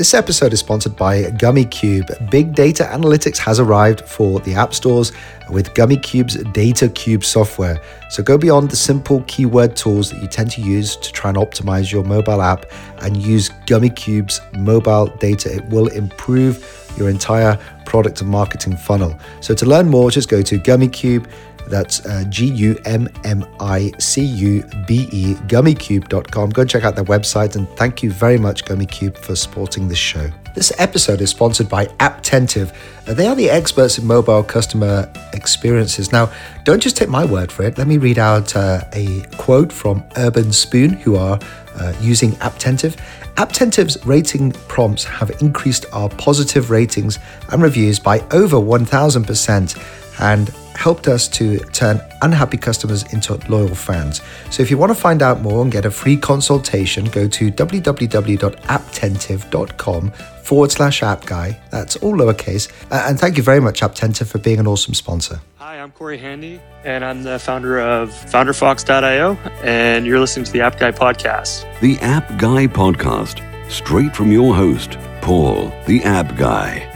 This episode is sponsored by Gummicube. Big data analytics has arrived for the app stores with Gummicube's Data Cube software. So go beyond the simple keyword tools that you tend to use to try and optimize your mobile app and use Gummicube's mobile data. It will improve your entire product and marketing funnel. So to learn more, just go to Gummicube. That's uh, G U M M I C U B E, gummycube.com. Go and check out their website. And thank you very much, Gummicube, for supporting this show. This episode is sponsored by Apptentive. Uh, they are the experts in mobile customer experiences. Now, don't just take my word for it. Let me read out uh, a quote from Urbanspoon, who are uh, using Apptentive. Apptentive's rating prompts have increased our positive ratings and reviews by over 1000% and helped us to turn unhappy customers into loyal fans. So if you want to find out more and get a free consultation, go to www.apptentive.com forward slash app guy. That's all lowercase. And thank you very much, Apptentive, for being an awesome sponsor. Hi, I'm Corey Handy, and I'm the founder of FounderFox.io, and you're listening to the App Guy podcast. The App Guy podcast, straight from your host, Paul, the App Guy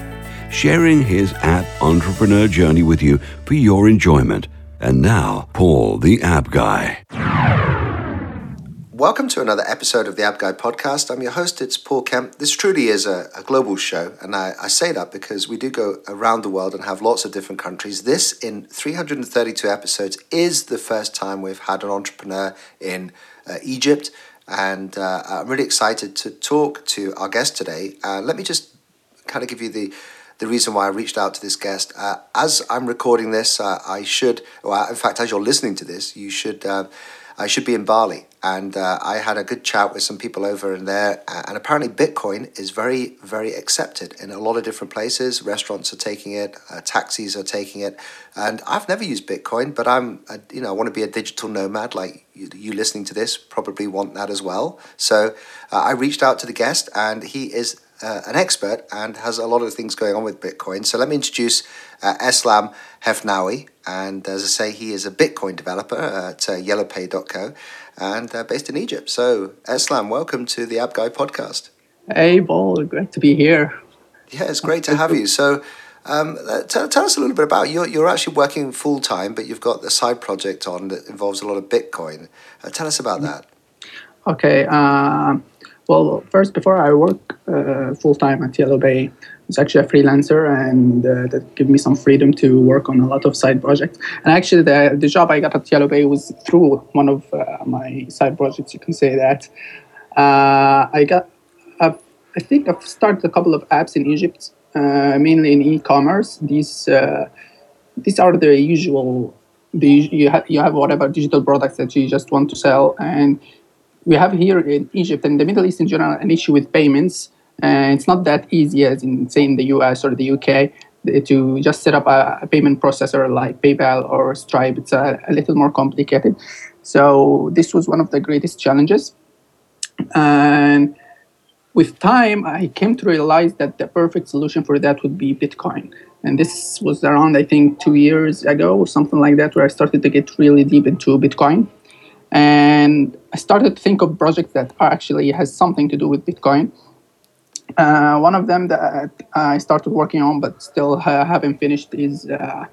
sharing his app entrepreneur journey with you for your enjoyment. And now, Paul, the app guy. Welcome to another episode of the App Guy podcast. I'm your host, it's Paul Kemp. This truly is a, a global show, and I, I, say that because we do go around the world and have lots of different countries. This, in 332 episodes, is the first time we've had an entrepreneur in uh, Egypt, and uh, I'm really excited to talk to our guest today. Uh, let me just kind of give you the the reason why I reached out to this guest. Uh, as I'm recording this, uh, I should, well, in fact, as you're listening to this, you should, uh, I should be in Bali. And uh, I had a good chat with some people over in there. Uh, and apparently, Bitcoin is very, very accepted in a lot of different places. Restaurants are taking it, uh, taxis are taking it. And I've never used Bitcoin, but I'm, a, you know, I want to be a digital nomad like you, you listening to this probably want that as well. So I reached out to the guest, and he is uh, an expert and has a lot of things going on with Bitcoin. So let me introduce uh, Eslam Hefnawy. And as I say, he is a Bitcoin developer at uh, yellowpay.co and uh, based in Egypt. So, Eslam, welcome to the App Guy podcast. Hey, Paul, great to be here. Yeah, it's great to have you. So, um, uh, tell, tell us a little bit about you. You're actually working full time, but you've got a side project on that involves a lot of Bitcoin. Uh, tell us about that. Okay. Well, first, before I work uh, full time at YellowPay, I was actually a freelancer, and uh, that gave me some freedom to work on a lot of side projects. And actually, the, the job I got at YellowPay was through one of uh, my side projects. You can say that. Uh, I got, I think I've started a couple of apps in Egypt, uh, mainly in e-commerce. These uh, these are the usual. The, you, have, you have whatever digital products that you just want to sell, and we have here in Egypt and the Middle East in general an issue with payments. And it's not that easy as in, say, in the US or the UK uh, to just set up a, a payment processor like PayPal or Stripe. It's a, a, little more complicated. So this was one of the greatest challenges. And with time, I came to realize that the perfect solution for that would be Bitcoin. And this was around, I think, two years ago something like that, where I started to get really deep into Bitcoin. And I started to think of projects that actually has something to do with Bitcoin. Uh, one of them that I started working on but still ha- haven't finished is uh,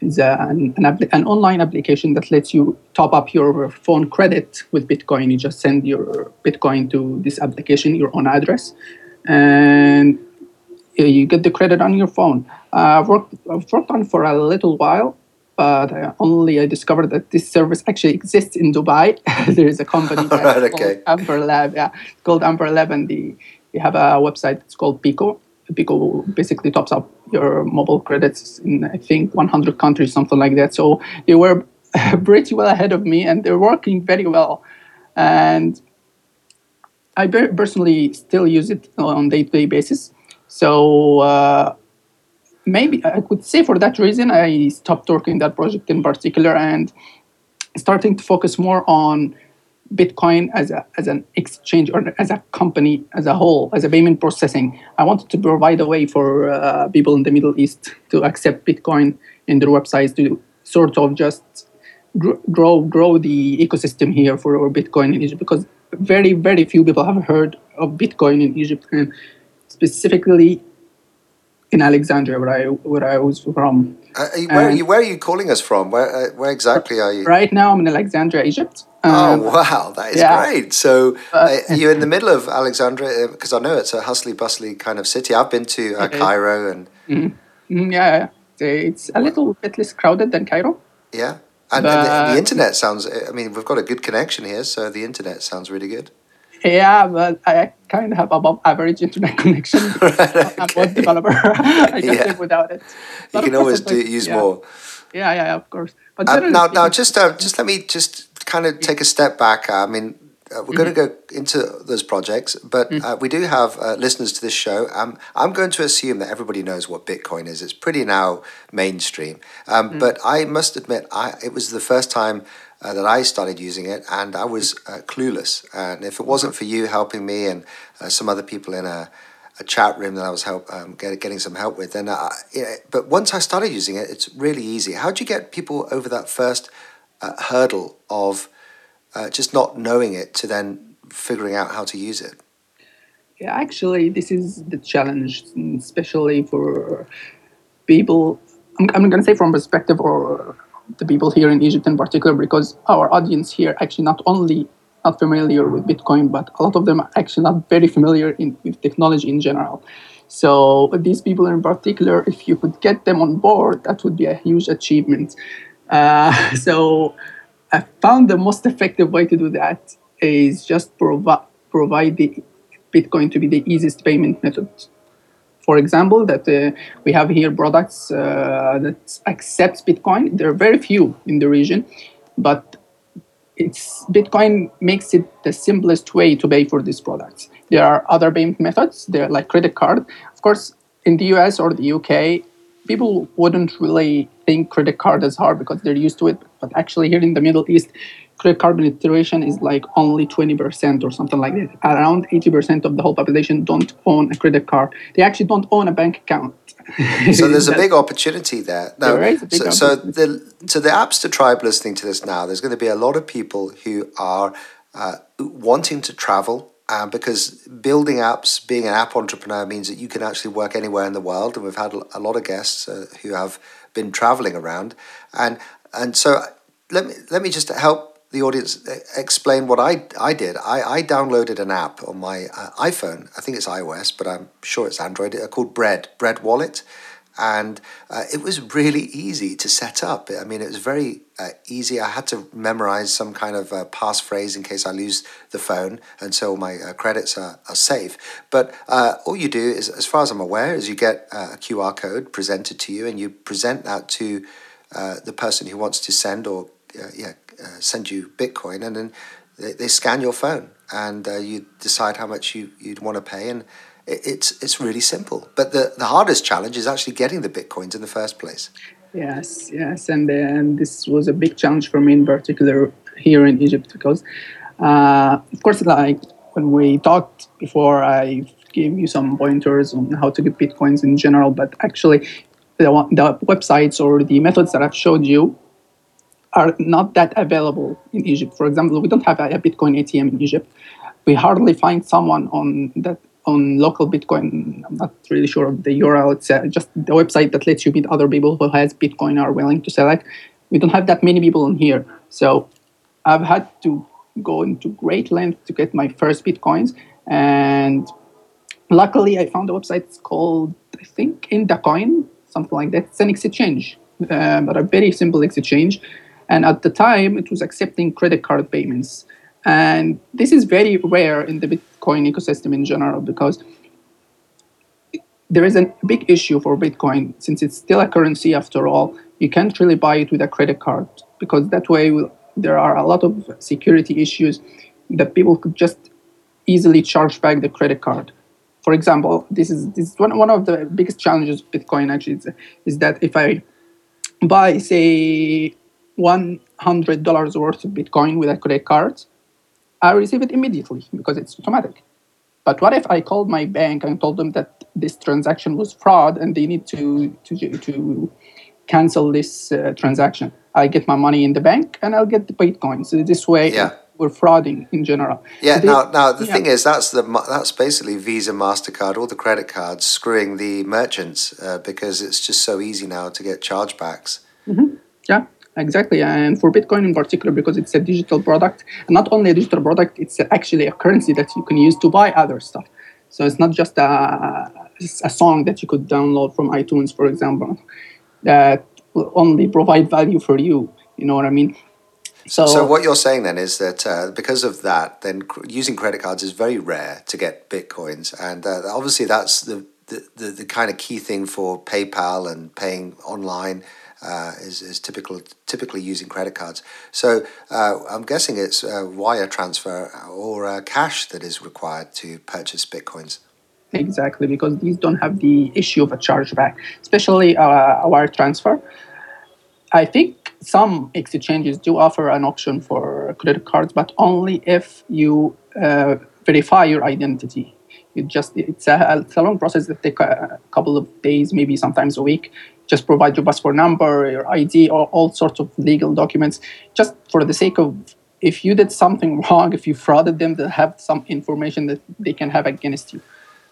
is uh, an, an, an, online application that lets you top up your phone credit with Bitcoin. You just send your Bitcoin to this application, your own address, and you get the credit on your phone. Uh, I've, worked, I've worked on for a little while, but I only I discovered that this service actually exists in Dubai. there is a company right, okay. Amber Lab, yeah, it's called Amber Lab, and the, they have a website. It's called Pico. Pico basically tops up your mobile credits in I think 100 countries, something like that. So they were pretty well ahead of me, and they're working very well. And I personally still use it on a day-to-day basis. So. Uh, maybe I could say for that reason I stopped working that project in particular and starting to focus more on Bitcoin as a as an exchange or as a company as a whole as a payment processing. I wanted to provide a way for uh, people in the Middle East to accept Bitcoin in their websites to sort of just grow grow the ecosystem here for Bitcoin in Egypt because very very few people have heard of Bitcoin in Egypt and specifically in Alexandria, where I where I was from. Uh, where, are you, where are you calling us from? Where uh, where exactly are you? Right now, I'm in Alexandria, Egypt. Oh um, wow, that is yeah. great! So uh, you're in the middle of Alexandria because I know it's a hustly bustly kind of city. I've been to uh, Cairo and mm-hmm. mm, yeah, it's a little bit less crowded than Cairo. Yeah, and, and the, the, internet sounds. I mean, we've got a good connection here, so the internet sounds really good. Yeah, but I kind of have above average internet connection. right, I'm a web developer. I can't yeah. live without it. But you can always do, use yeah. more. Yeah, yeah, of course. But uh, now, now, just uh, just let me just kind of take a step back. I mean, uh, we're going to mm-hmm. go into those projects, but mm. uh, we do have uh, listeners to this show. Um, I'm going to assume that everybody knows what Bitcoin is. It's pretty now mainstream. Um, mm. But I must admit, I, it was the first time uh, that I started using it, and I was uh, clueless. And if it wasn't for you helping me and uh, some other people in a, a chat room that I was help um, get, getting some help with, then I, but once I started using it, it's really easy. How do you get people over that first hurdle of uh, just not knowing it to then figuring out how to use it? Yeah, actually, this is the challenge, especially for people. I'm, I'm going to say from perspective or the people here in Egypt in particular, because our audience here actually not only not familiar with Bitcoin, but a lot of them are actually not very familiar in, with technology in general. So these people in particular, if you could get them on board, that would be a huge achievement. Uh, so I found the most effective way to do that is just provi- provide the Bitcoin to be the easiest payment method. For example, that uh, we have here products uh, that accepts Bitcoin. There are very few in the region, but it's Bitcoin makes it the simplest way to pay for these products. There are other payment methods. They're like credit card. Of course, in the US or the UK, people wouldn't really think credit card is hard because they're used to it. But actually, here in the Middle East, credit card penetration is like only 20% or something like that. Around 80% of the whole population don't own a credit card. They actually don't own a bank account. so there's a big opportunity there. There is so, so the so the Appster tribe listening to this now, there's going to be a lot of people who are uh, wanting to travel uh, because building apps, being an app entrepreneur means that you can actually work anywhere in the world. And we've had a lot of guests uh, who have been traveling around. And, and so let me, let me just help the audience uh, explain what I, I did. I, I downloaded an app on my uh, iPhone. I think it's iOS, but I'm sure it's Android, uh, called Bread, Bread Wallet and uh, it was really easy to set up. I mean, it was very uh, easy. I had to memorize some kind of uh, passphrase in case I lose the phone, and so my credits are, are safe. But all you do is, as far as I'm aware, is you get a QR code presented to you, and you present that to the person who wants to send or Uh, yeah uh, send you Bitcoin, and then they, they scan your phone, and uh, you decide how much you you'd want to pay, and it's it's really simple. But the, the hardest challenge is actually getting the bitcoins in the first place. Yes, yes, and and this was a big challenge for me in particular here in Egypt because, uh, of course, like when we talked before, I gave you some pointers on how to get bitcoins in general. But actually, the the websites or the methods that I've showed you are not that available in Egypt. For example, we don't have a, Bitcoin ATM in Egypt. We hardly find someone on that on local Bitcoin. I'm not really sure of the URL. It's uh, just the website that lets you meet other people who has Bitcoin are willing to select. We don't have that many people in here, so I've had to go into great length to get my first Bitcoins. And luckily, I found a website it's called I think Indacoin, something like that. It's an exchange, uh, but a very simple exchange. And at the time, it was accepting credit card payments. And this is very rare in the Bitcoin ecosystem in general because there is a big issue for Bitcoin since it's still a currency after all. You can't really buy it with a credit card because that way there are a lot of security issues that people could just easily charge back the credit card. For example, this is this is one, one of the biggest challenges of Bitcoin actually is, is that if I buy say one hundred dollars worth of Bitcoin with a credit card, I receive it immediately because it's automatic. But what if I called my bank and told them that this transaction was fraud and they need to to, to cancel this uh, transaction? I get my money in the bank and I'll get the Bitcoin. So this way, yeah. were frauding in general. Yeah. So now, now the yeah. thing is, that's the that's basically Visa, Mastercard, all the credit cards screwing the merchants uh, because it's just so easy now to get chargebacks. Yeah, exactly. And for Bitcoin in particular, because it's a digital product, and not only a digital product, it's actually a currency that you can use to buy other stuff. So it's not just a, a song that you could download from iTunes, for example, that will only provide value for you. You know what I mean? So, So what you're saying then is that uh, because of that, then cr- using credit cards is very rare to get bitcoins, and uh, obviously that's the, the, the, the kind of key thing for PayPal and paying online. Uh, is, is typical typically using credit cards. So uh, I'm guessing it's uh, wire transfer or uh, cash that is required to purchase bitcoins. Exactly, because these don't have the issue of a chargeback, especially uh, a wire transfer. I think some exchanges do offer an option for credit cards, but only if you uh, verify your identity. You just it's a, it's a long process that take a couple of days, maybe sometimes a week. Just provide your passport number, your ID, or all sorts of legal documents, just for the sake of if you did something wrong, if you frauded them, they have some information that they can have against you.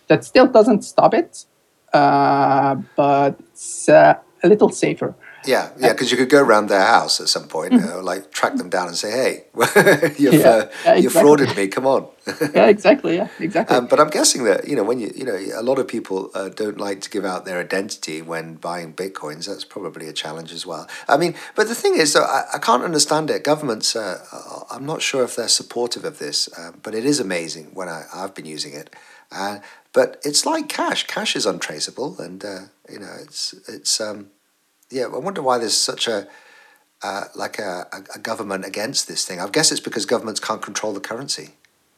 That still doesn't stop it, uh, but it's uh, a little safer. Yeah, yeah, because you could go around their house at some point, uh, like track them down and say, "Hey, you've Yeah, uh, yeah, you exactly. frauded me. Come on." yeah, exactly. Yeah, exactly. Um, but I'm guessing that you know when you you know a lot of people uh, don't like to give out their identity when buying bitcoins. That's probably a challenge as well. I mean, but the thing is, though, I, I can't understand it. Governments, uh, uh, I'm not sure if they're supportive of this, um, but it is amazing when I, I've been using it. Uh, but it's like cash. Cash is untraceable, and uh, you know it's it's um, yeah. I wonder why there's such a uh, like a, a, government against this thing. I guess it's because governments can't control the currency.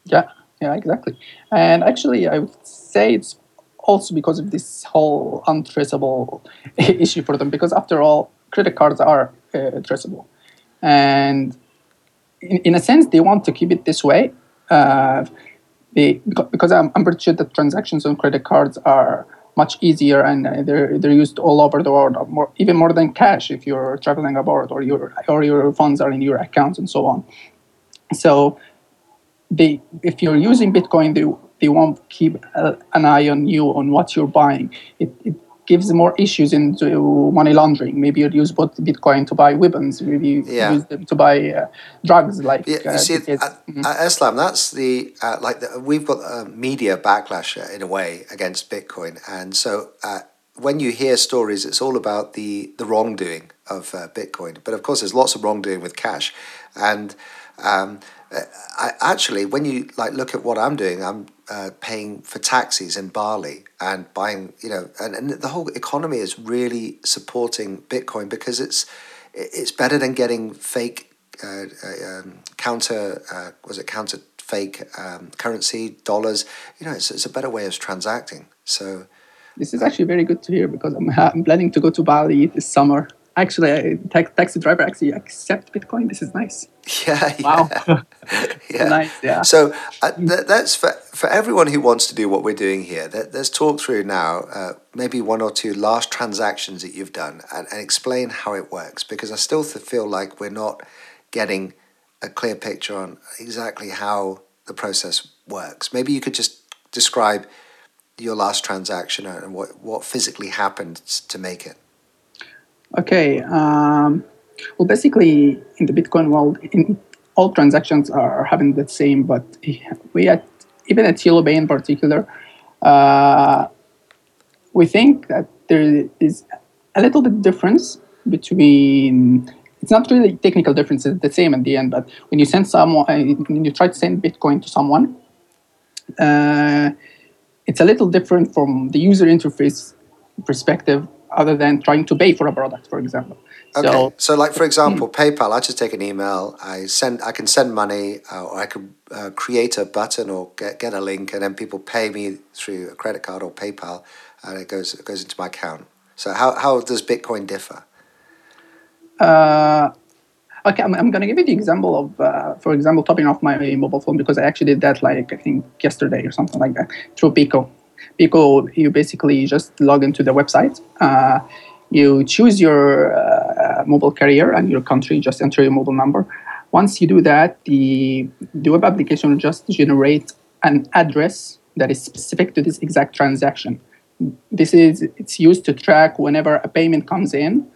Yeah, yeah, exactly. And actually, I would say it's also because of this whole untraceable issue for them. Because after all, credit cards are uh, traceable, and in, in a sense, they want to keep it this way. Uh, they because I'm, I'm pretty sure that transactions on credit cards are much easier and uh, they're they're used all over the world, more, even more than cash if you're traveling abroad or your or your funds are in your accounts and so on. So they if you're using bitcoin they, they won't keep an eye on you on what you're buying it, it gives more issues into money laundering maybe you'd use both bitcoin to buy weapons maybe you Yeah. use them to buy uh, drugs like Yeah, uh, see, the kids. at, at Eslam, that's the uh, like the, we've got a media backlash uh, in a way against Bitcoin, and so uh, when you hear stories, it's all about the the wrongdoing of uh, Bitcoin. But of course, there's lots of wrongdoing with cash, and um, uh, I, actually, when you like look at what I'm doing, I'm uh, paying for taxis in Bali and buying, you know, and, and the whole economy is really supporting Bitcoin because it's it's better than getting fake uh, uh, um, counter uh, was it counter fake um, currency dollars? You know it's, it's a better way of transacting. So this is actually very good to hear because i'm, I'm planning to go to bali this summer actually a ta- taxi driver actually accept bitcoin this is nice yeah wow yeah nice yeah So uh, th- that's for for everyone who wants to do what we're doing here. Let, let's talk through now, uh, maybe one or two last transactions that you've done, and, and explain how it works. Because I still th- feel like we're not getting a clear picture on exactly how the process works. Maybe you could just describe your last transaction and what what physically happened to make it. Okay. Um, well, basically, in the Bitcoin world, in, all transactions are having the same, but we at even at YellowPay in particular, uh, we think that there is a little bit difference between. It's not really technical difference; it's the same at the end. But when you send someone, when you try to send Bitcoin to someone, uh, it's a little different from the user interface perspective other than trying to pay for a product, for example. Okay. So, So, like for example, PayPal. I just take an email. I send. I can send money, uh, or I could uh, create a button or get, get a link, and then people pay me through a credit card or PayPal, and it goes it goes into my account. So, how how does Bitcoin differ? uh, okay, I'm, I'm going to give you the example of, uh, for example, topping off my mobile phone because I actually did that like I think yesterday or something like that through Pico. Pico, you basically just log into the website. Uh, you choose your uh, mobile carrier and your country. Just enter your mobile number. Once you do that, the, the web application will just generate an address that is specific to this exact transaction. This is it's used to track whenever a payment comes in,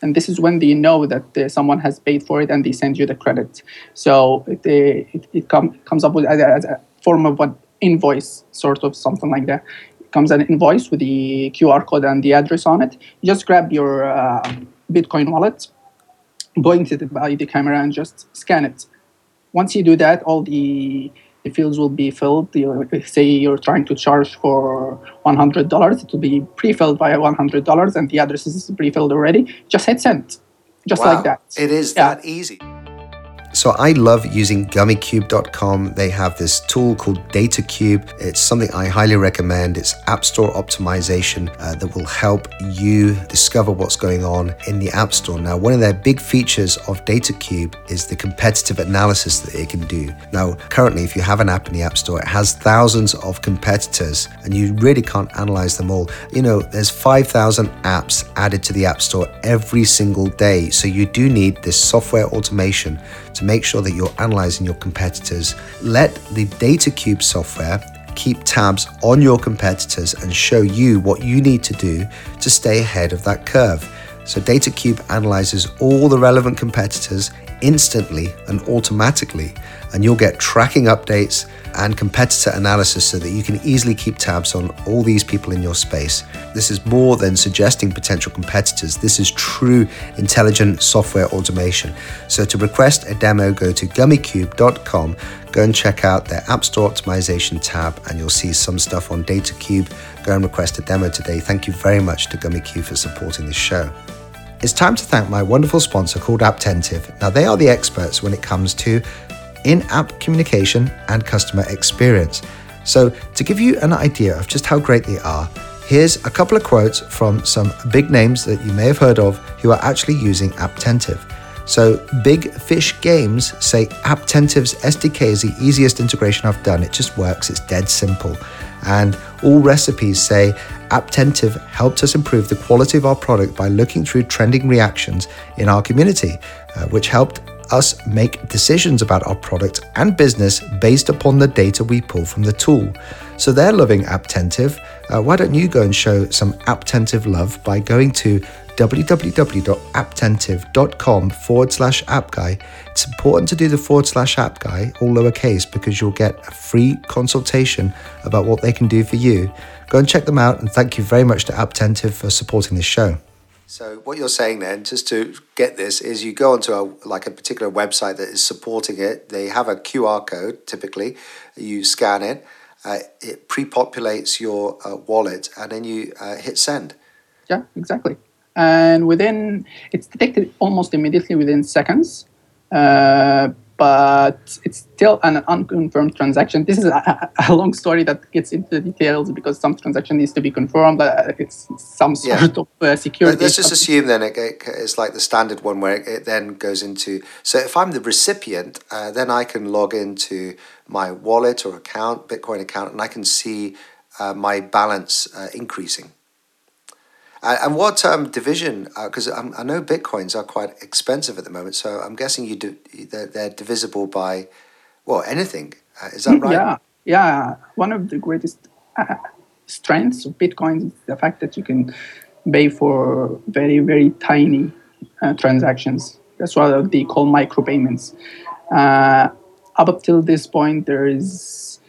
and this is when they know that uh, someone has paid for it and they send you the credit. So it, it, it com- comes up with as a, as a form of what invoice, sort of something like that. It comes an invoice with the QR code and the address on it. You just grab your uh, Bitcoin wallet, point it by the camera and just scan it. Once you do that, all the the fields will be filled. You, say you're trying to charge for $100, it will be pre-filled by $100 and the address is pre-filled already. Just hit send, just wow. like that. It is yeah. that easy. So I love using gummicube.com. They have this tool called DataCube. It's something I highly recommend. It's App Store optimization uh, that will help you discover what's going on in the App Store. Now, one of their big features of DataCube is the competitive analysis that it can do. Now, currently, if you have an app in the App Store, it has thousands of competitors and you really can't analyze them all. You know, there's 5,000 apps added to the App Store every single day. So you do need this software automation to make sure that you're analyzing your competitors. Let the DataCube software keep tabs on your competitors and show you what you need to do to stay ahead of that curve. So DataCube analyzes all the relevant competitors instantly and automatically, and you'll get tracking updates and competitor analysis so that you can easily keep tabs on all these people in your space. This is more than suggesting potential competitors, this is true intelligent software automation. So to request a demo, go to gummicube.com, go and check out their App Store optimization tab, and you'll see some stuff on DataCube. Go and request a demo today. Thank you very much to Gummicube for supporting this show. It's time to thank my wonderful sponsor called Apptentive. Now, they are the experts when it comes to in app communication and customer experience. So, to give you an idea of just how great they are, here's a couple of quotes from some big names that you may have heard of who are actually using Apptentive. So, Big Fish Games say Apptentive's SDK is the easiest integration I've done. It just works, it's dead simple. And Allrecipes say Apptentive helped us improve the quality of our product by looking through trending reactions in our community, uh, which helped us make decisions about our product and business based upon the data we pull from the tool. So they're loving Apptentive. Uh, why don't you go and show some Apptentive love by going to www.apptentive.com forward slash app guy. It's important to do the forward slash app guy, all lowercase, because you'll get a free consultation about what they can do for you. Go and check them out, and thank you very much to Apptentive for supporting this show. So what you're saying then, just to get this, is you go onto a like a particular website that is supporting it. They have a QR code typically. You scan it. Uh, it pre-populates your uh, wallet, and then you uh, hit send. Yeah, exactly. And within, it's detected almost immediately within seconds. But it's still an unconfirmed transaction. This is a, a, long story that gets into the details because some transaction needs to be confirmed. Uh, it's some sort yeah. of uh, security. Let's just assume then it, it, it's like the standard one where it, it, then goes into. So if I'm the recipient, uh, then I can log into my wallet or account, Bitcoin account, and I can see uh, my balance uh, increasing. And what um, division? Because uh, I know bitcoins are quite expensive at the moment, so I'm guessing you do they're, they're divisible by well anything. Uh, is that right? Yeah, yeah. One of the greatest uh, strengths of Bitcoin is the fact that you can pay for very very tiny uh, transactions. That's what they call micropayments. Uh, up until this point, there is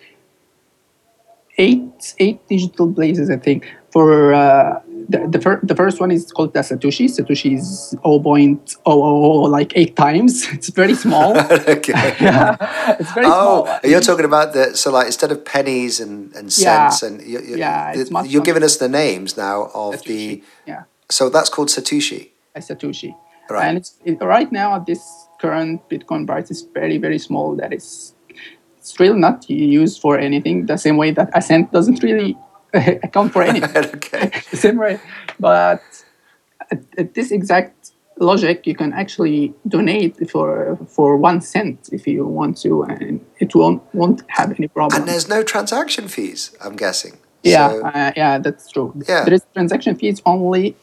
eight eight digital places, I think, for uh, the, the, fir- the first one is called the Satoshi. Satoshi is 0.000 like eight times. It's very small. okay. yeah, it's very oh, small. you're talking about the so like instead of pennies and, and cents yeah. and you, you, yeah, the, you're giving us the names now of Satoshi. the yeah. So that's called Satoshi. A Satoshi. Right. And it's it, right now at this current Bitcoin price is very very small. That is it's really not used for anything. The same way that a cent doesn't really account for anything. okay. Same way. But at, at, this exact logic, you can actually donate for for one cent if you want to, and it won't won't have any problem. And there's no transaction fees. I'm guessing. Yeah, so, uh, yeah, that's true. Yeah. There is transaction fees only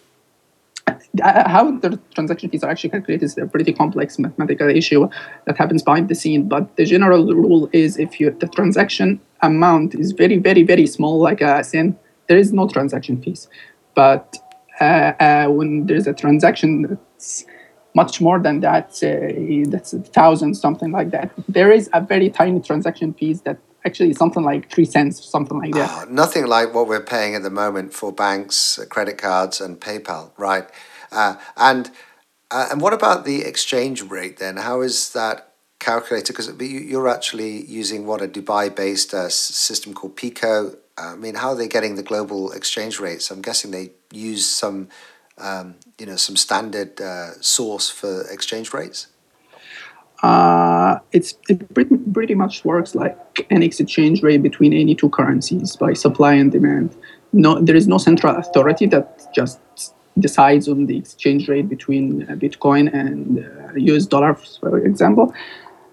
how the transaction fees are actually calculated is a pretty complex mathematical issue that happens behind the scene. But the general rule is if you, the transaction amount is very, very, very small, like a cent, there is no transaction fees. But uh, uh, when there's a transaction that's much more than that, that's a thousand, something like that, there is a very tiny transaction fees that actually something like three cents, something like that. Oh, nothing like what we're paying at the moment for banks, credit cards, and PayPal, right? Uh, and uh, and what about the exchange rate then? How is that calculated? Because you're actually using what a Dubai-based uh, system called Pico. I mean, how are they getting the global exchange rates? I'm guessing they use some, um, you know, some standard uh, source for exchange rates. Uh, it's it pretty, pretty much works like an exchange rate between any two currencies by supply and demand. No, there is no central authority that just decides on the exchange rate between uh, Bitcoin and uh, US dollar, for example.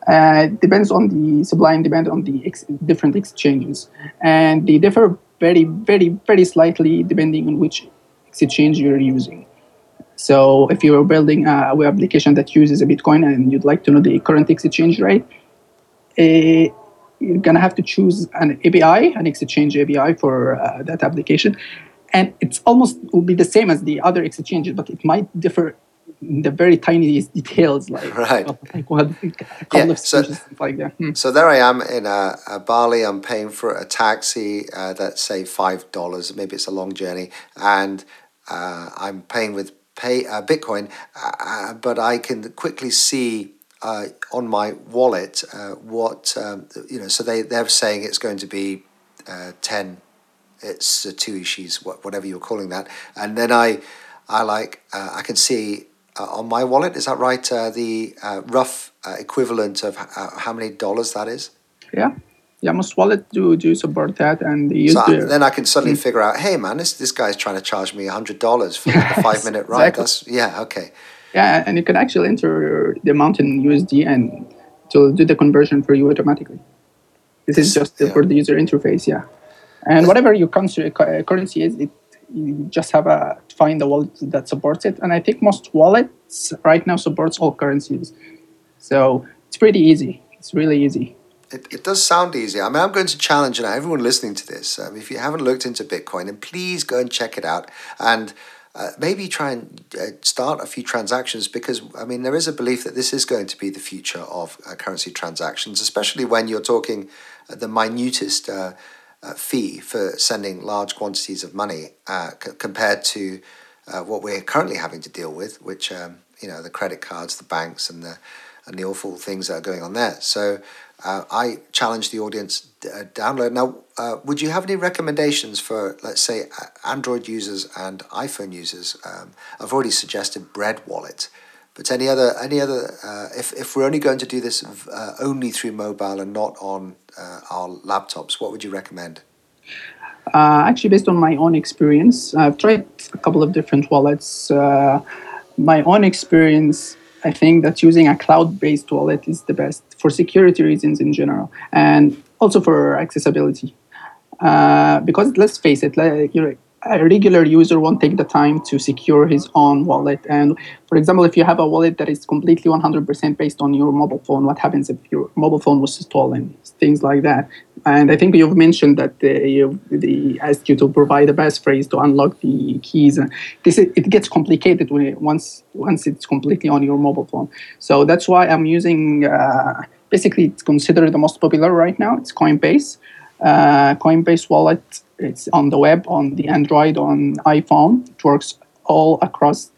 Uh, it depends on the supply and demand on the ex- different exchanges, and they differ very, very, very slightly depending on which exchange you're using. So, if you're building a web application that uses a Bitcoin and you'd like to know the current exchange rate, uh, you're gonna have to choose an API, an exchange API for uh, that application, and it's almost will be the same as the other exchanges, but it might differ the very tiniest details, like right, like what yeah, so, like that. Hmm. So there I am in a, a Bali. I'm paying for a taxi uh, that's say five dollars. Maybe it's a long journey, and uh, I'm paying with pay uh, Bitcoin, uh, uh, but I can quickly see. Uh, on my wallet, what um, you know, so they they're saying it's going to be ten it's Satoshis, whatever you're calling that. And then I, I like, uh, I can see uh, on my wallet, is that right? Uh, the uh, rough uh, equivalent of uh, how many dollars that is? Yeah. Yeah, most wallet do do support that, and use so the, then I can suddenly mm. figure out, hey man, this this guy's trying to charge me hundred dollars for a five minute ride. Exactly. That's yeah, okay. Yeah, and you can actually enter the amount in USD and to do the conversion for you automatically. This is just yeah. for the user interface, yeah and whatever your currency is, it you just have a find a wallet that supports it. And I think most wallets right now supports all currencies, so it's pretty easy. It's really easy. It, it does sound easy. I mean, I'm going to challenge now everyone listening to this. Um, if you haven't looked into Bitcoin, then please go and check it out and. Uh, maybe try and uh, start a few transactions because I mean there is a belief that this is going to be the future of uh, currency transactions, especially when you're talking the minutest uh, uh, fee for sending large quantities of money uh, c- compared to uh, what we're currently having to deal with, which um, you know the credit cards, the banks, and the and the awful things that are going on there. So uh, I challenge the audience uh, download. Now, uh, would you have any recommendations for, let's say, Android users and iPhone users? Um, I've already suggested Bread Wallet. But any other any other uh, if if we're only going to do this uh, only through mobile and not on uh, our laptops, what would you recommend? Uh, actually, based on my own experience, I've tried a couple of different wallets. Uh, my own experience, I think that using a cloud-based wallet is the best for security reasons in general, and also for accessibility. Uh, because let's face it, like, a regular user won't take the time to secure his own wallet. And for example, if you have a wallet that is completely 100% based on your mobile phone, what happens if your mobile phone was stolen? Things like that. And I think you've mentioned that they, they asked you to provide a passphrase to unlock the keys. This it gets complicated when it, once once it's completely on your mobile phone. So that's why I'm using. Uh, basically, it's considered the most popular right now. It's Coinbase. Uh, Coinbase wallet it's on the web, on the Android, on iPhone. It works all across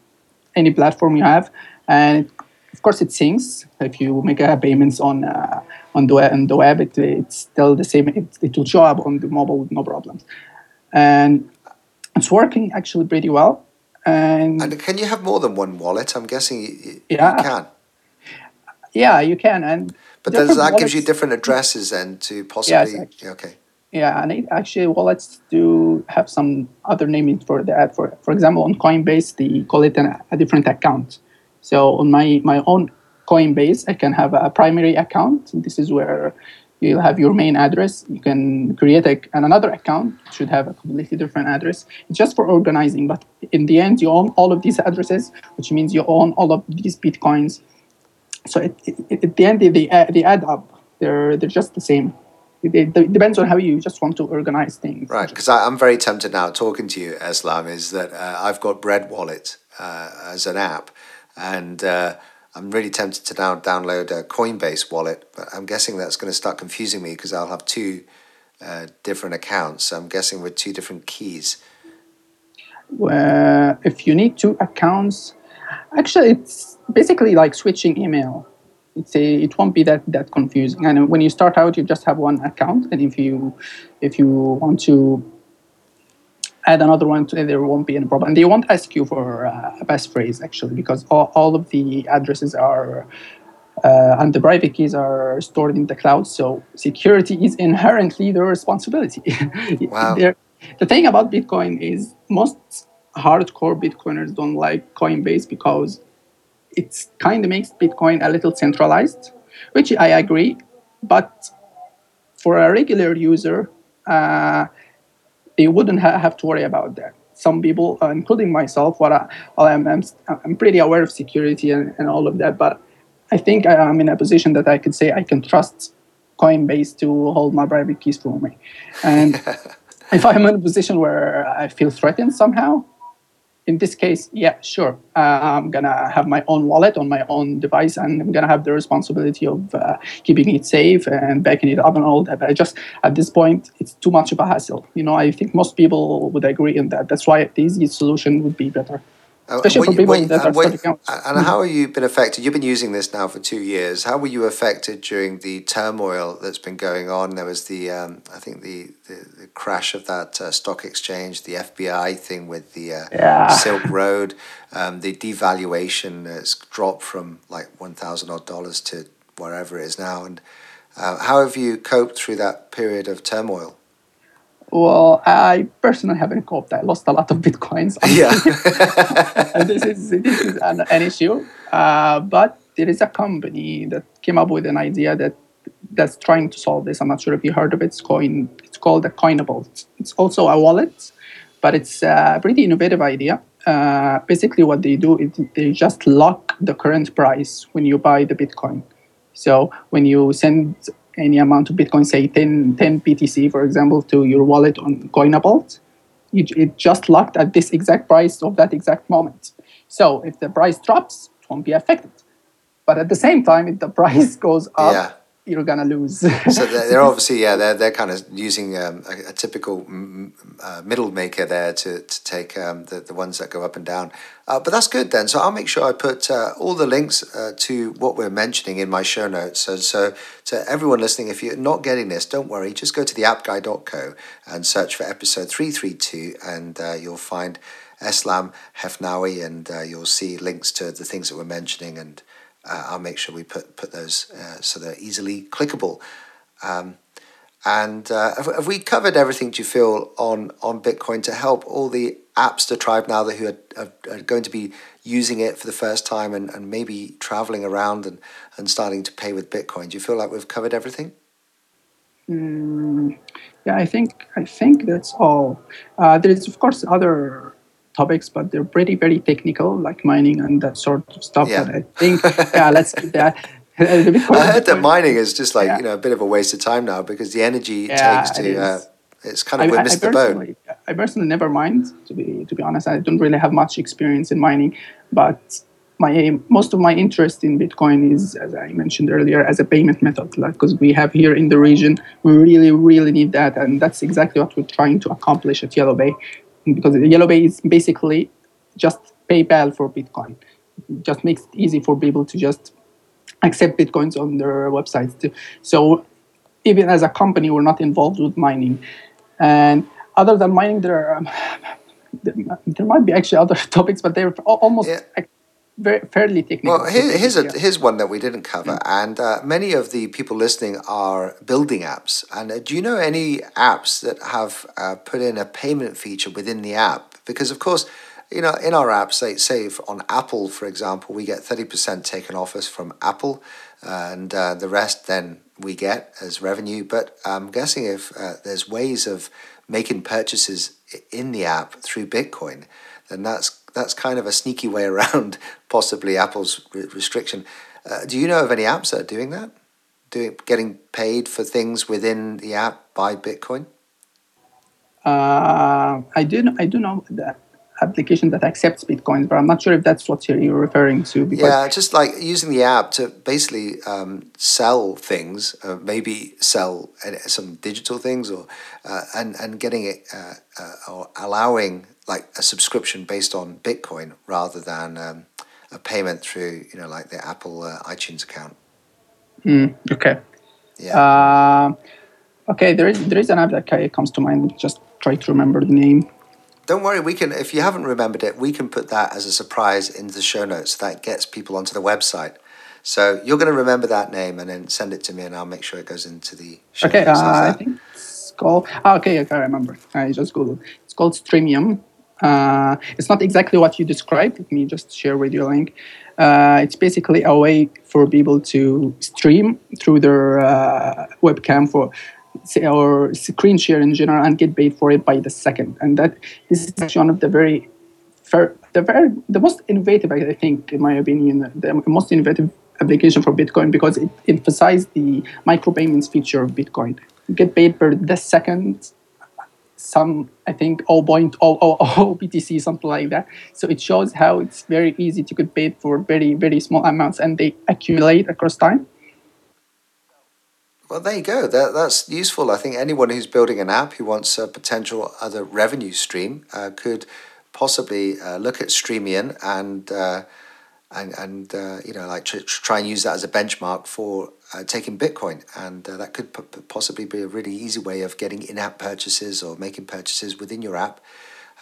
any platform you have, and of course it syncs. If you make a payments on uh, on the web, on the web, it, it's still the same. It, it will show up on the mobile with no problems, and it's working actually pretty well. And, and can you have more than one wallet? I'm guessing you, yeah. you can. Yeah, you can, and but that gives you different addresses then to possibly. Yeah, exactly. Okay. Yeah, and it actually wallets do have some other naming for that. For for example, on Coinbase, they call it an, a different account. So on my my own Coinbase, I can have a primary account. This is where you'll have your main address. You can create a, another account should have a completely different address. Just for organizing, but in the end, you own all of these addresses, which means you own all of these bitcoins. So it, it, at the end, they, they add up. They're they're just the same. It, it, depends on how you just want to organize things. Right, because I'm very tempted now talking to you, Eslam, is that uh, I've got Bread Wallet uh, as an app, and uh, I'm really tempted to now download a Coinbase wallet, but I'm guessing that's going to start confusing me because I'll have two uh, different accounts. So I'm guessing with two different keys. Well, if you need two accounts, actually, it's basically like switching email. It's a, it won't be that, that confusing. And when you start out, you just have one account, and if you if you want to add another one to there won't be any problem. And they won't ask you for uh, a passphrase actually, because all, all of the addresses are uh, and the private keys are stored in the cloud. So security is inherently their responsibility. Wow. the thing about Bitcoin is most hardcore Bitcoiners don't like Coinbase because it kind of makes Bitcoin a little centralized, which I agree. But for a regular user, uh, they wouldn't ha- have to worry about that. Some people, uh, including myself, what I, I'm, I'm, I'm, pretty aware of security and, and all of that, but I think I, am in a position that I could say I can trust Coinbase to hold my private keys for me. And if I'm in a position where I feel threatened somehow, in this case, yeah, sure. I'm gonna have my own wallet on my own device, and I'm gonna have the responsibility of uh, keeping it safe and backing it up and all that. But I just at this point, it's too much of a hassle. You know, I think most people would agree in that. That's why the easiest solution would be better. Uh, Especially for people that are starting out. And how have you been affected? You've been using this now for two years. How were you affected during the turmoil that's been going on? There was the, um, I think the, the, the, crash of that uh, stock exchange, the FBI thing with the uh, yeah. Silk Road, um, the devaluation has dropped from like one thousand odd dollars to wherever it is now. And uh, how have you coped through that period of turmoil? Well, I personally haven't coped. I lost a lot of bitcoins. Yeah, and this is this is an, an issue. Uh, but there is a company that came up with an idea that that's trying to solve this. I'm not sure if you heard of it. It's coin. It's called the Coinapult. It's also a wallet, but it's a pretty innovative idea. Uh, basically, what they do is they just lock the current price when you buy the Bitcoin. So when you send any amount of Bitcoin, say 10, 10 BTC, for example, to your wallet on Coinapult, it, it just locked at this exact price of that exact moment. So if the price drops, it won't be affected. But at the same time, if the price goes up, yeah you're gonna lose. so they're, obviously yeah they're they're kind of using um, a, a, typical uh, middle maker there to to take um, the the ones that go up and down. Uh, but that's good then. So I'll make sure I put uh, all the links uh, to what we're mentioning in my show notes. So so to everyone listening, if you're not getting this, don't worry. Just go to the appguy.co and search for episode three three two, and uh, you'll find. Eslam Hefnawy, and uh, you'll see links to the things that we're mentioning and uh, I'll make sure we put put those uh, so they're easily clickable. Um, and uh, have, have, we covered everything? Do you feel on on Bitcoin to help all the Appster tribe now that who are, are, are, going to be using it for the first time and, and maybe traveling around and, and starting to pay with Bitcoin? Do you feel like we've covered everything? Mm, yeah, I think I think that's all. Uh, there is of course other topics, but they're pretty, very technical, like mining and that sort of stuff. Yeah. But I think, yeah, let's keep that. I heard that mining is just like yeah. you know a bit of a waste of time now because the energy it yeah, takes to it uh, it's kind of I, we missed the boat. I personally never mind to be to be honest. I don't really have much experience in mining, but my most of my interest in Bitcoin is, as I mentioned earlier, as a payment method. Like because we have here in the region, we really really need that, and that's exactly what we're trying to accomplish at YellowPay because YellowPay is basically just PayPal for Bitcoin. It just makes it easy for people to just accept Bitcoins on their websites. Too. So even as a company, we're not involved with mining. And other than mining, there are, um, there might be actually other topics, but they're almost yeah very fairly technical. Well, here, here's a here's one that we didn't cover, mm-hmm. and uh, many of the people listening are building apps. And uh, do you know any apps that have uh, put in a payment feature within the app? Because of course, you know, in our apps, say say on Apple, for example, we get thirty percent taken off us from Apple and uh, the rest then we get as revenue. But I'm guessing if uh, there's ways of making purchases in the app through Bitcoin, then that's that's kind of a sneaky way around possibly Apple's re- restriction. Uh, do you know of any apps that are doing that? Doing getting paid for things within the app by Bitcoin? Uh, I do. I do know that application that accepts bitcoins, but I'm not sure if that's what you're referring to. Because yeah, just like using the app to basically um, sell things, uh, maybe sell some digital things, or uh, and and getting it uh, uh, or allowing like a subscription based on Bitcoin rather than um, a payment through you know like the Apple uh, iTunes account. Mm, okay. Yeah. Uh, okay. There is there is an app that comes to mind. Just try to remember the name. Don't worry, we can. If you haven't remembered it, we can put that as a surprise into the show notes. That gets people onto the website. So you're going to remember that name and then send it to me, and I'll make sure it goes into the show okay, notes. Uh, I think it's called. Oh, okay, okay, I remember. I just googled. It's called Streamium. Uh, it's not exactly what you described. Let me just share with you a link. Uh, it's basically a way for people to stream through their uh, webcam for or screen share in general and get paid for it by the second. And that this is actually one of the very, the very the most innovative, I think, in my opinion, the most innovative application for Bitcoin because it emphasized the micropayments feature of Bitcoin. Get paid per the second some I think 0.000 BTC, something like that. So it shows how it's very easy to get paid for very very small amounts, and they accumulate across time. Well, there you go. That, that's useful. I think anyone who's building an app who wants a potential other revenue stream uh, could possibly uh, look at Streamium and uh, and and uh, you know like tr- try and use that as a benchmark for uh, taking Bitcoin, and uh, that could p- possibly be a really easy way of getting in-app purchases or making purchases within your app.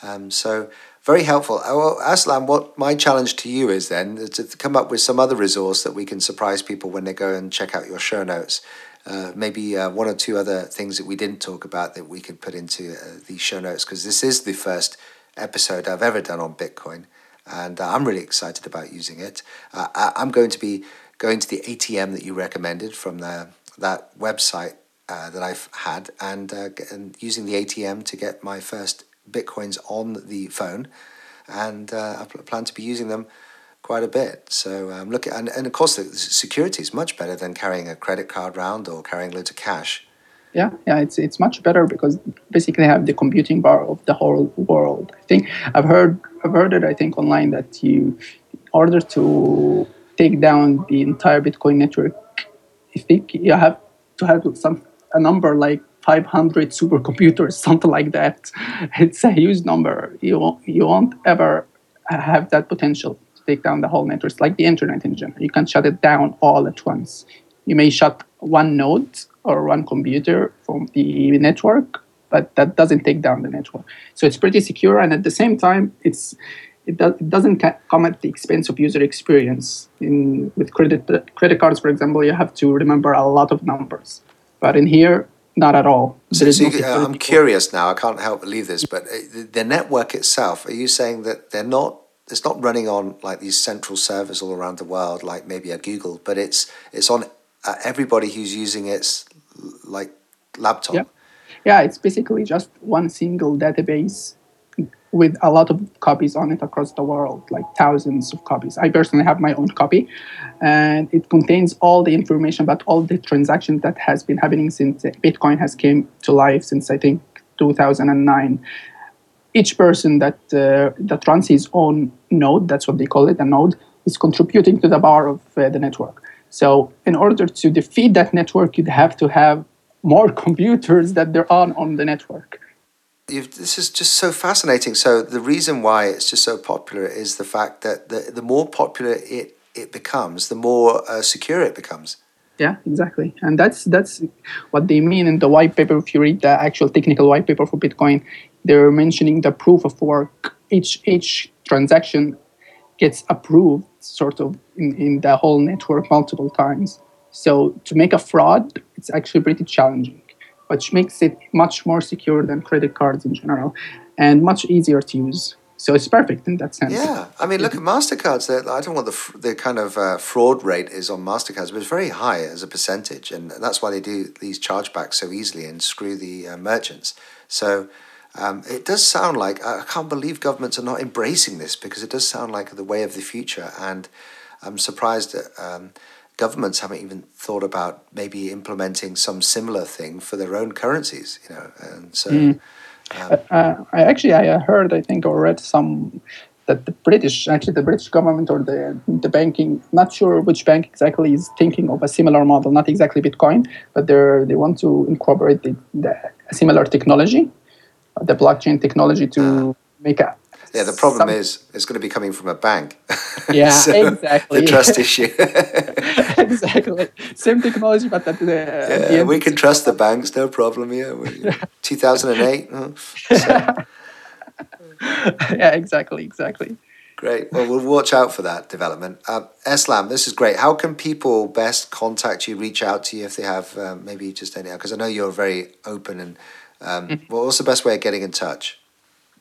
Um, so very helpful. Well, Eslam, what my challenge to you is then to come up with some other resource that we can surprise people when they go and check out your show notes. Uh, maybe uh, one or two other things that we didn't talk about that we could put into uh, the show notes because this is the first episode I've ever done on Bitcoin, and uh, I'm really excited about using it. Uh, I, am going to be going to the ATM that you recommended from the, that website that I've had and, and using the ATM to get my first Bitcoins on the phone, and I plan to be using them quite a bit. So um, look, at, and, and of course the security is much better than carrying a credit card around or carrying loads of cash. Yeah, yeah, it's it's much better because basically have the computing power of the whole world. I think I've heard I've heard it. I think online that you, in order to take down the entire Bitcoin network, I think you have to have some a number like 500 supercomputers, something like that. It's a huge number. You won't, you won't ever have that potential take down the whole network. It's like the internet in general. You can shut it down all at once. You may shut one node or one computer from the network, but that doesn't take down the network. So it's pretty secure, and at the same time, it's it, do, it doesn't come at the expense of user experience. In with credit credit cards, for example, you have to remember a lot of numbers, but in here, not at all. So, so you, I'm curious now. I can't help believe this, but uh, the network itself. Are you saying that they're not it's not running on like these central servers all around the world, like maybe a Google, but it's it's on uh, everybody who's using its like laptop. Yeah. yeah, it's basically just one single database with a lot of copies on it across the world, like thousands of copies. I personally have my own copy, and it contains all the information about all the transactions that has been happening since Bitcoin has came to life since I think 2009 each person that uh, that runs his own node, that's what they call it, a node, is contributing to the power of uh, the network. So in order to defeat that network, you'd have to have more computers that there are on the network. You've, this is just so fascinating. So the reason why it's just so popular is the fact that the, the more popular it, it becomes, the more uh, secure it becomes. Yeah, exactly, and that's that's what they mean in the white paper. If you read the actual technical white paper for Bitcoin, they're mentioning the proof of work. Each each transaction gets approved sort of in, in the whole network multiple times. So to make a fraud, it's actually pretty challenging, which makes it much more secure than credit cards in general and much easier to use. So it's perfect in that sense. Yeah, I mean, look at Mastercards. I don't want the the kind of uh, fraud rate is on Mastercards, but it's very high as a percentage, and that's why they do these chargebacks so easily and screw the uh, merchants. So. Um, it does sound like I can't believe governments are not embracing this because it does sound like the way of the future, and I'm surprised that um, governments haven't even thought about maybe implementing some similar thing for their own currencies. You know, and so. Mm. Um, uh, I actually I heard I think or read some that the British actually the British government or the the banking not sure which bank exactly is thinking of a similar model not exactly Bitcoin but they they want to incorporate the, the similar technology the blockchain technology to uh, make a yeah, the problem Some, is it's going to be coming from a bank. Yeah, so exactly. The trust issue. exactly. Same technology, but at the, yeah, the we can trust the banks, no problem. Yeah, 2008. So. yeah, exactly, exactly. Great. Well, we'll watch out for that development. Uh, Eslam, this is great. How can people best contact you, reach out to you if they have um, maybe just any? Because I know you're very open and. Um, mm-hmm. what's the best way of getting in touch?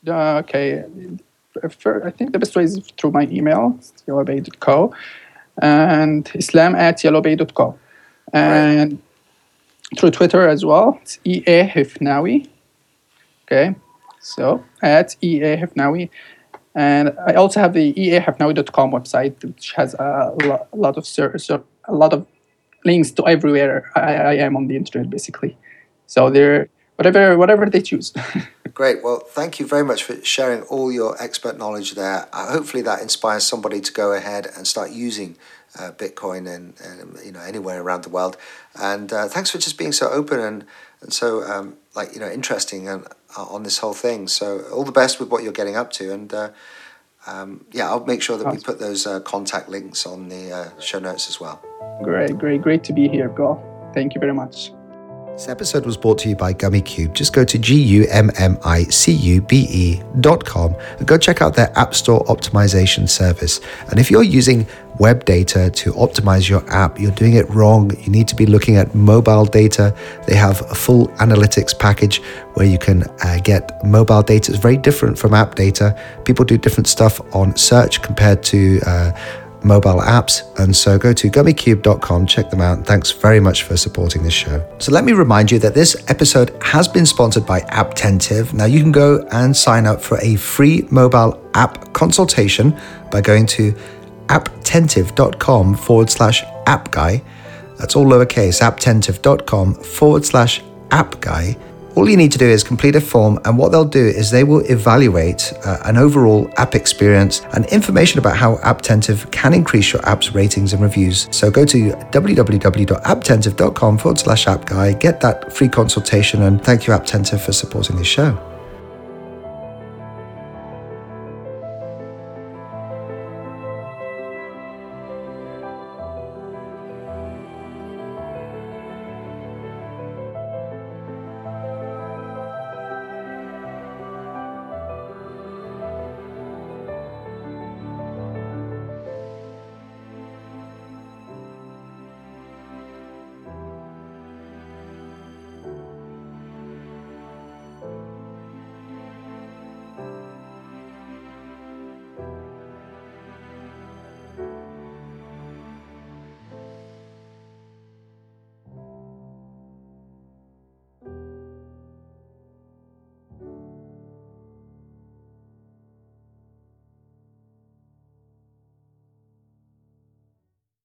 Uh, okay. I think the best way is through my email, yellowpay.co, and islam at yellowpay.co. And right. through Twitter as well, it's EA Hefnawy. Okay, so at EA Hefnawy. And I also have the eahefnawy.com website, which has a, lo- a lot of a lot of links to everywhere I, I am on the internet, basically. So there, whatever whatever they choose. Great. Well, thank you very much for sharing all your expert knowledge there. Uh, hopefully, that inspires somebody to go ahead and start using uh, Bitcoin and, and, you know anywhere around the world. And uh, thanks for just being so open and and so um, like you know interesting and uh, on this whole thing. So all the best with what you're getting up to. And uh, um, yeah, I'll make sure that we put those uh, contact links on the show notes as well. Great, great, great to be here, Go. Thank you very much. This episode was brought to you by Gummicube. Just go to G-U-M-M-I-C-U-B-E dot com and go check out their App Store optimization service. And if you're using web data to optimize your app, you're doing it wrong. You need to be looking at mobile data. They have a full analytics package where you can uh, get mobile data. It's very different from app data. People do different stuff on search compared to uh, mobile apps. And so go to gummicube.com, check them out. Thanks very much for supporting this show. So let me remind you that this episode has been sponsored by Apptentive. Now you can go and sign up for a free mobile app consultation by going to apptentive.com forward slash app guy. That's all lowercase, apptentive.com forward slash app guy all you need to do is complete a form, and what they'll do is they will evaluate uh, an overall app experience and information about how Apptentive can increase your app's ratings and reviews. So go to www.apptentive.com forward slash app guy, get that free consultation, and thank you, Apptentive, for supporting this show.